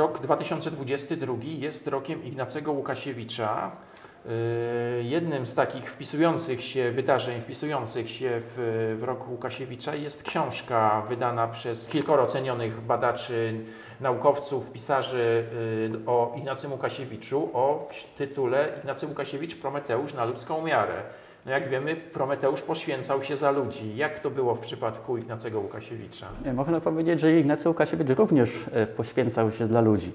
Rok 2022 jest rokiem Ignacego Łukasiewicza. Yy, Jednym z takich wpisujących się wydarzeń, wpisujących się w, w rok Łukasiewicza jest książka wydana przez kilkoro cenionych badaczy, naukowców, pisarzy yy, o Ignacym Łukasiewiczu o tytule Ignacy Łukasiewicz Prometeusz na ludzką miarę. No jak wiemy, Prometeusz poświęcał się za ludzi. Jak to było w przypadku Ignacego Łukasiewicza? Można powiedzieć, że Ignacy Łukasiewicz również e, poświęcał się dla ludzi.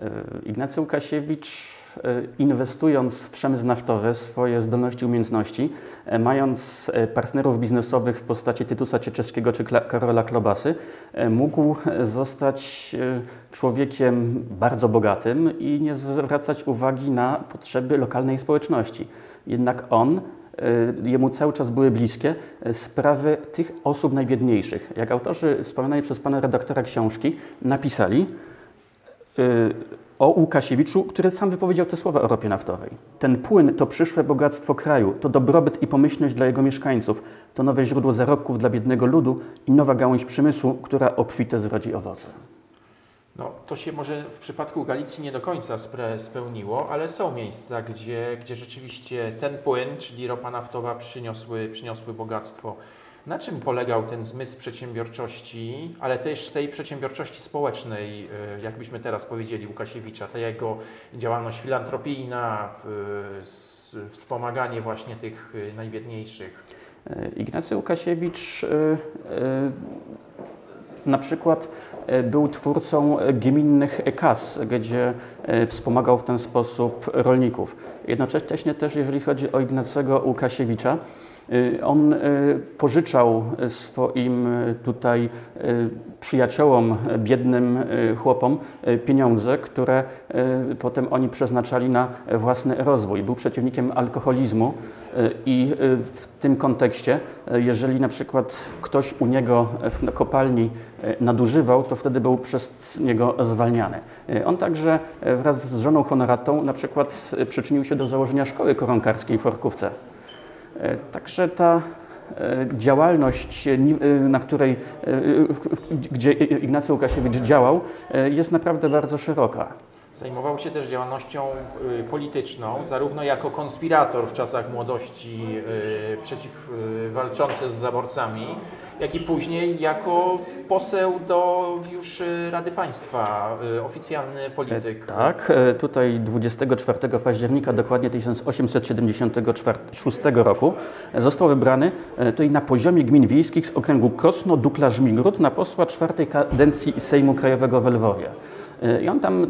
E, Ignacy Łukasiewicz, e, inwestując w przemysł naftowy swoje zdolności umiejętności, mając partnerów biznesowych w postaci Tytusa Cieczeskiego czy Karola Klobasy, mógł zostać człowiekiem bardzo bogatym i nie zwracać uwagi na potrzeby lokalnej społeczności. Jednak on jemu cały czas były bliskie y, sprawy tych osób najbiedniejszych. Jak autorzy wspomnianej przez pana redaktora książki napisali y, o Łukasiewiczu, który sam wypowiedział te słowa o ropie naftowej. Ten płyn to przyszłe bogactwo kraju, to dobrobyt i pomyślność dla jego mieszkańców, to nowe źródło zarobków dla biednego ludu i nowa gałąź przemysłu, która obfite zrodzi owoce. No, to się może w przypadku Galicji nie do końca spełniło, ale są miejsca, gdzie, gdzie rzeczywiście ten płyn, czyli ropa naftowa, przyniosły, przyniosły bogactwo. Na czym polegał ten zmysł przedsiębiorczości, ale też tej przedsiębiorczości społecznej, e, jakbyśmy teraz powiedzieli, Łukasiewicza, ta jego działalność filantropijna, wspomaganie właśnie tych e, najbiedniejszych? E, Ignacy Łukasiewicz na przykład e, był twórcą gminnych kas, gdzie e, wspomagał w ten sposób rolników. Jednocześnie też, jeżeli chodzi o Ignacego Łukasiewicza, on e, pożyczał swoim e, tutaj przyjaciołom, biednym chłopom pieniądze, które potem oni przeznaczali na własny rozwój. Był przeciwnikiem alkoholizmu i w tym kontekście, jeżeli na przykład ktoś u niego w kopalni nadużywał, to wtedy był przez niego zwalniany. On także wraz z żoną honoratą na przykład przyczynił się do założenia szkoły koronkarskiej w Orkówce. E, Także ta e, działalność, e, na której, gdzie Ignacy Łukasiewicz działał, jest naprawdę bardzo szeroka. Zajmował się też działalnością y, polityczną, zarówno jako konspirator w czasach młodości y, przeciw, walczący z zaborcami, jak i później jako poseł do już y, Rady Państwa, oficjalny polityk. Tak, e, tutaj 24 października dokładnie 1876 roku e, został wybrany e, tutaj na poziomie gmin wiejskich z okręgu Krosno-Dukla-Żmigród na posła czwartej kadencji Sejmu Krajowego w Lwowie. I on tam e,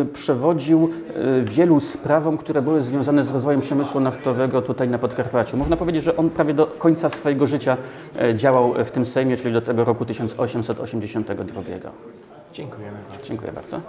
e, przewodził e, wielu sprawom, które były związane z rozwojem przemysłu naftowego tutaj na Podkarpaciu. Można powiedzieć, że on prawie do końca swojego życia działał w tym Sejmie, czyli do tego roku 1882. Dziękujemy bardzo. Dziękuję bardzo.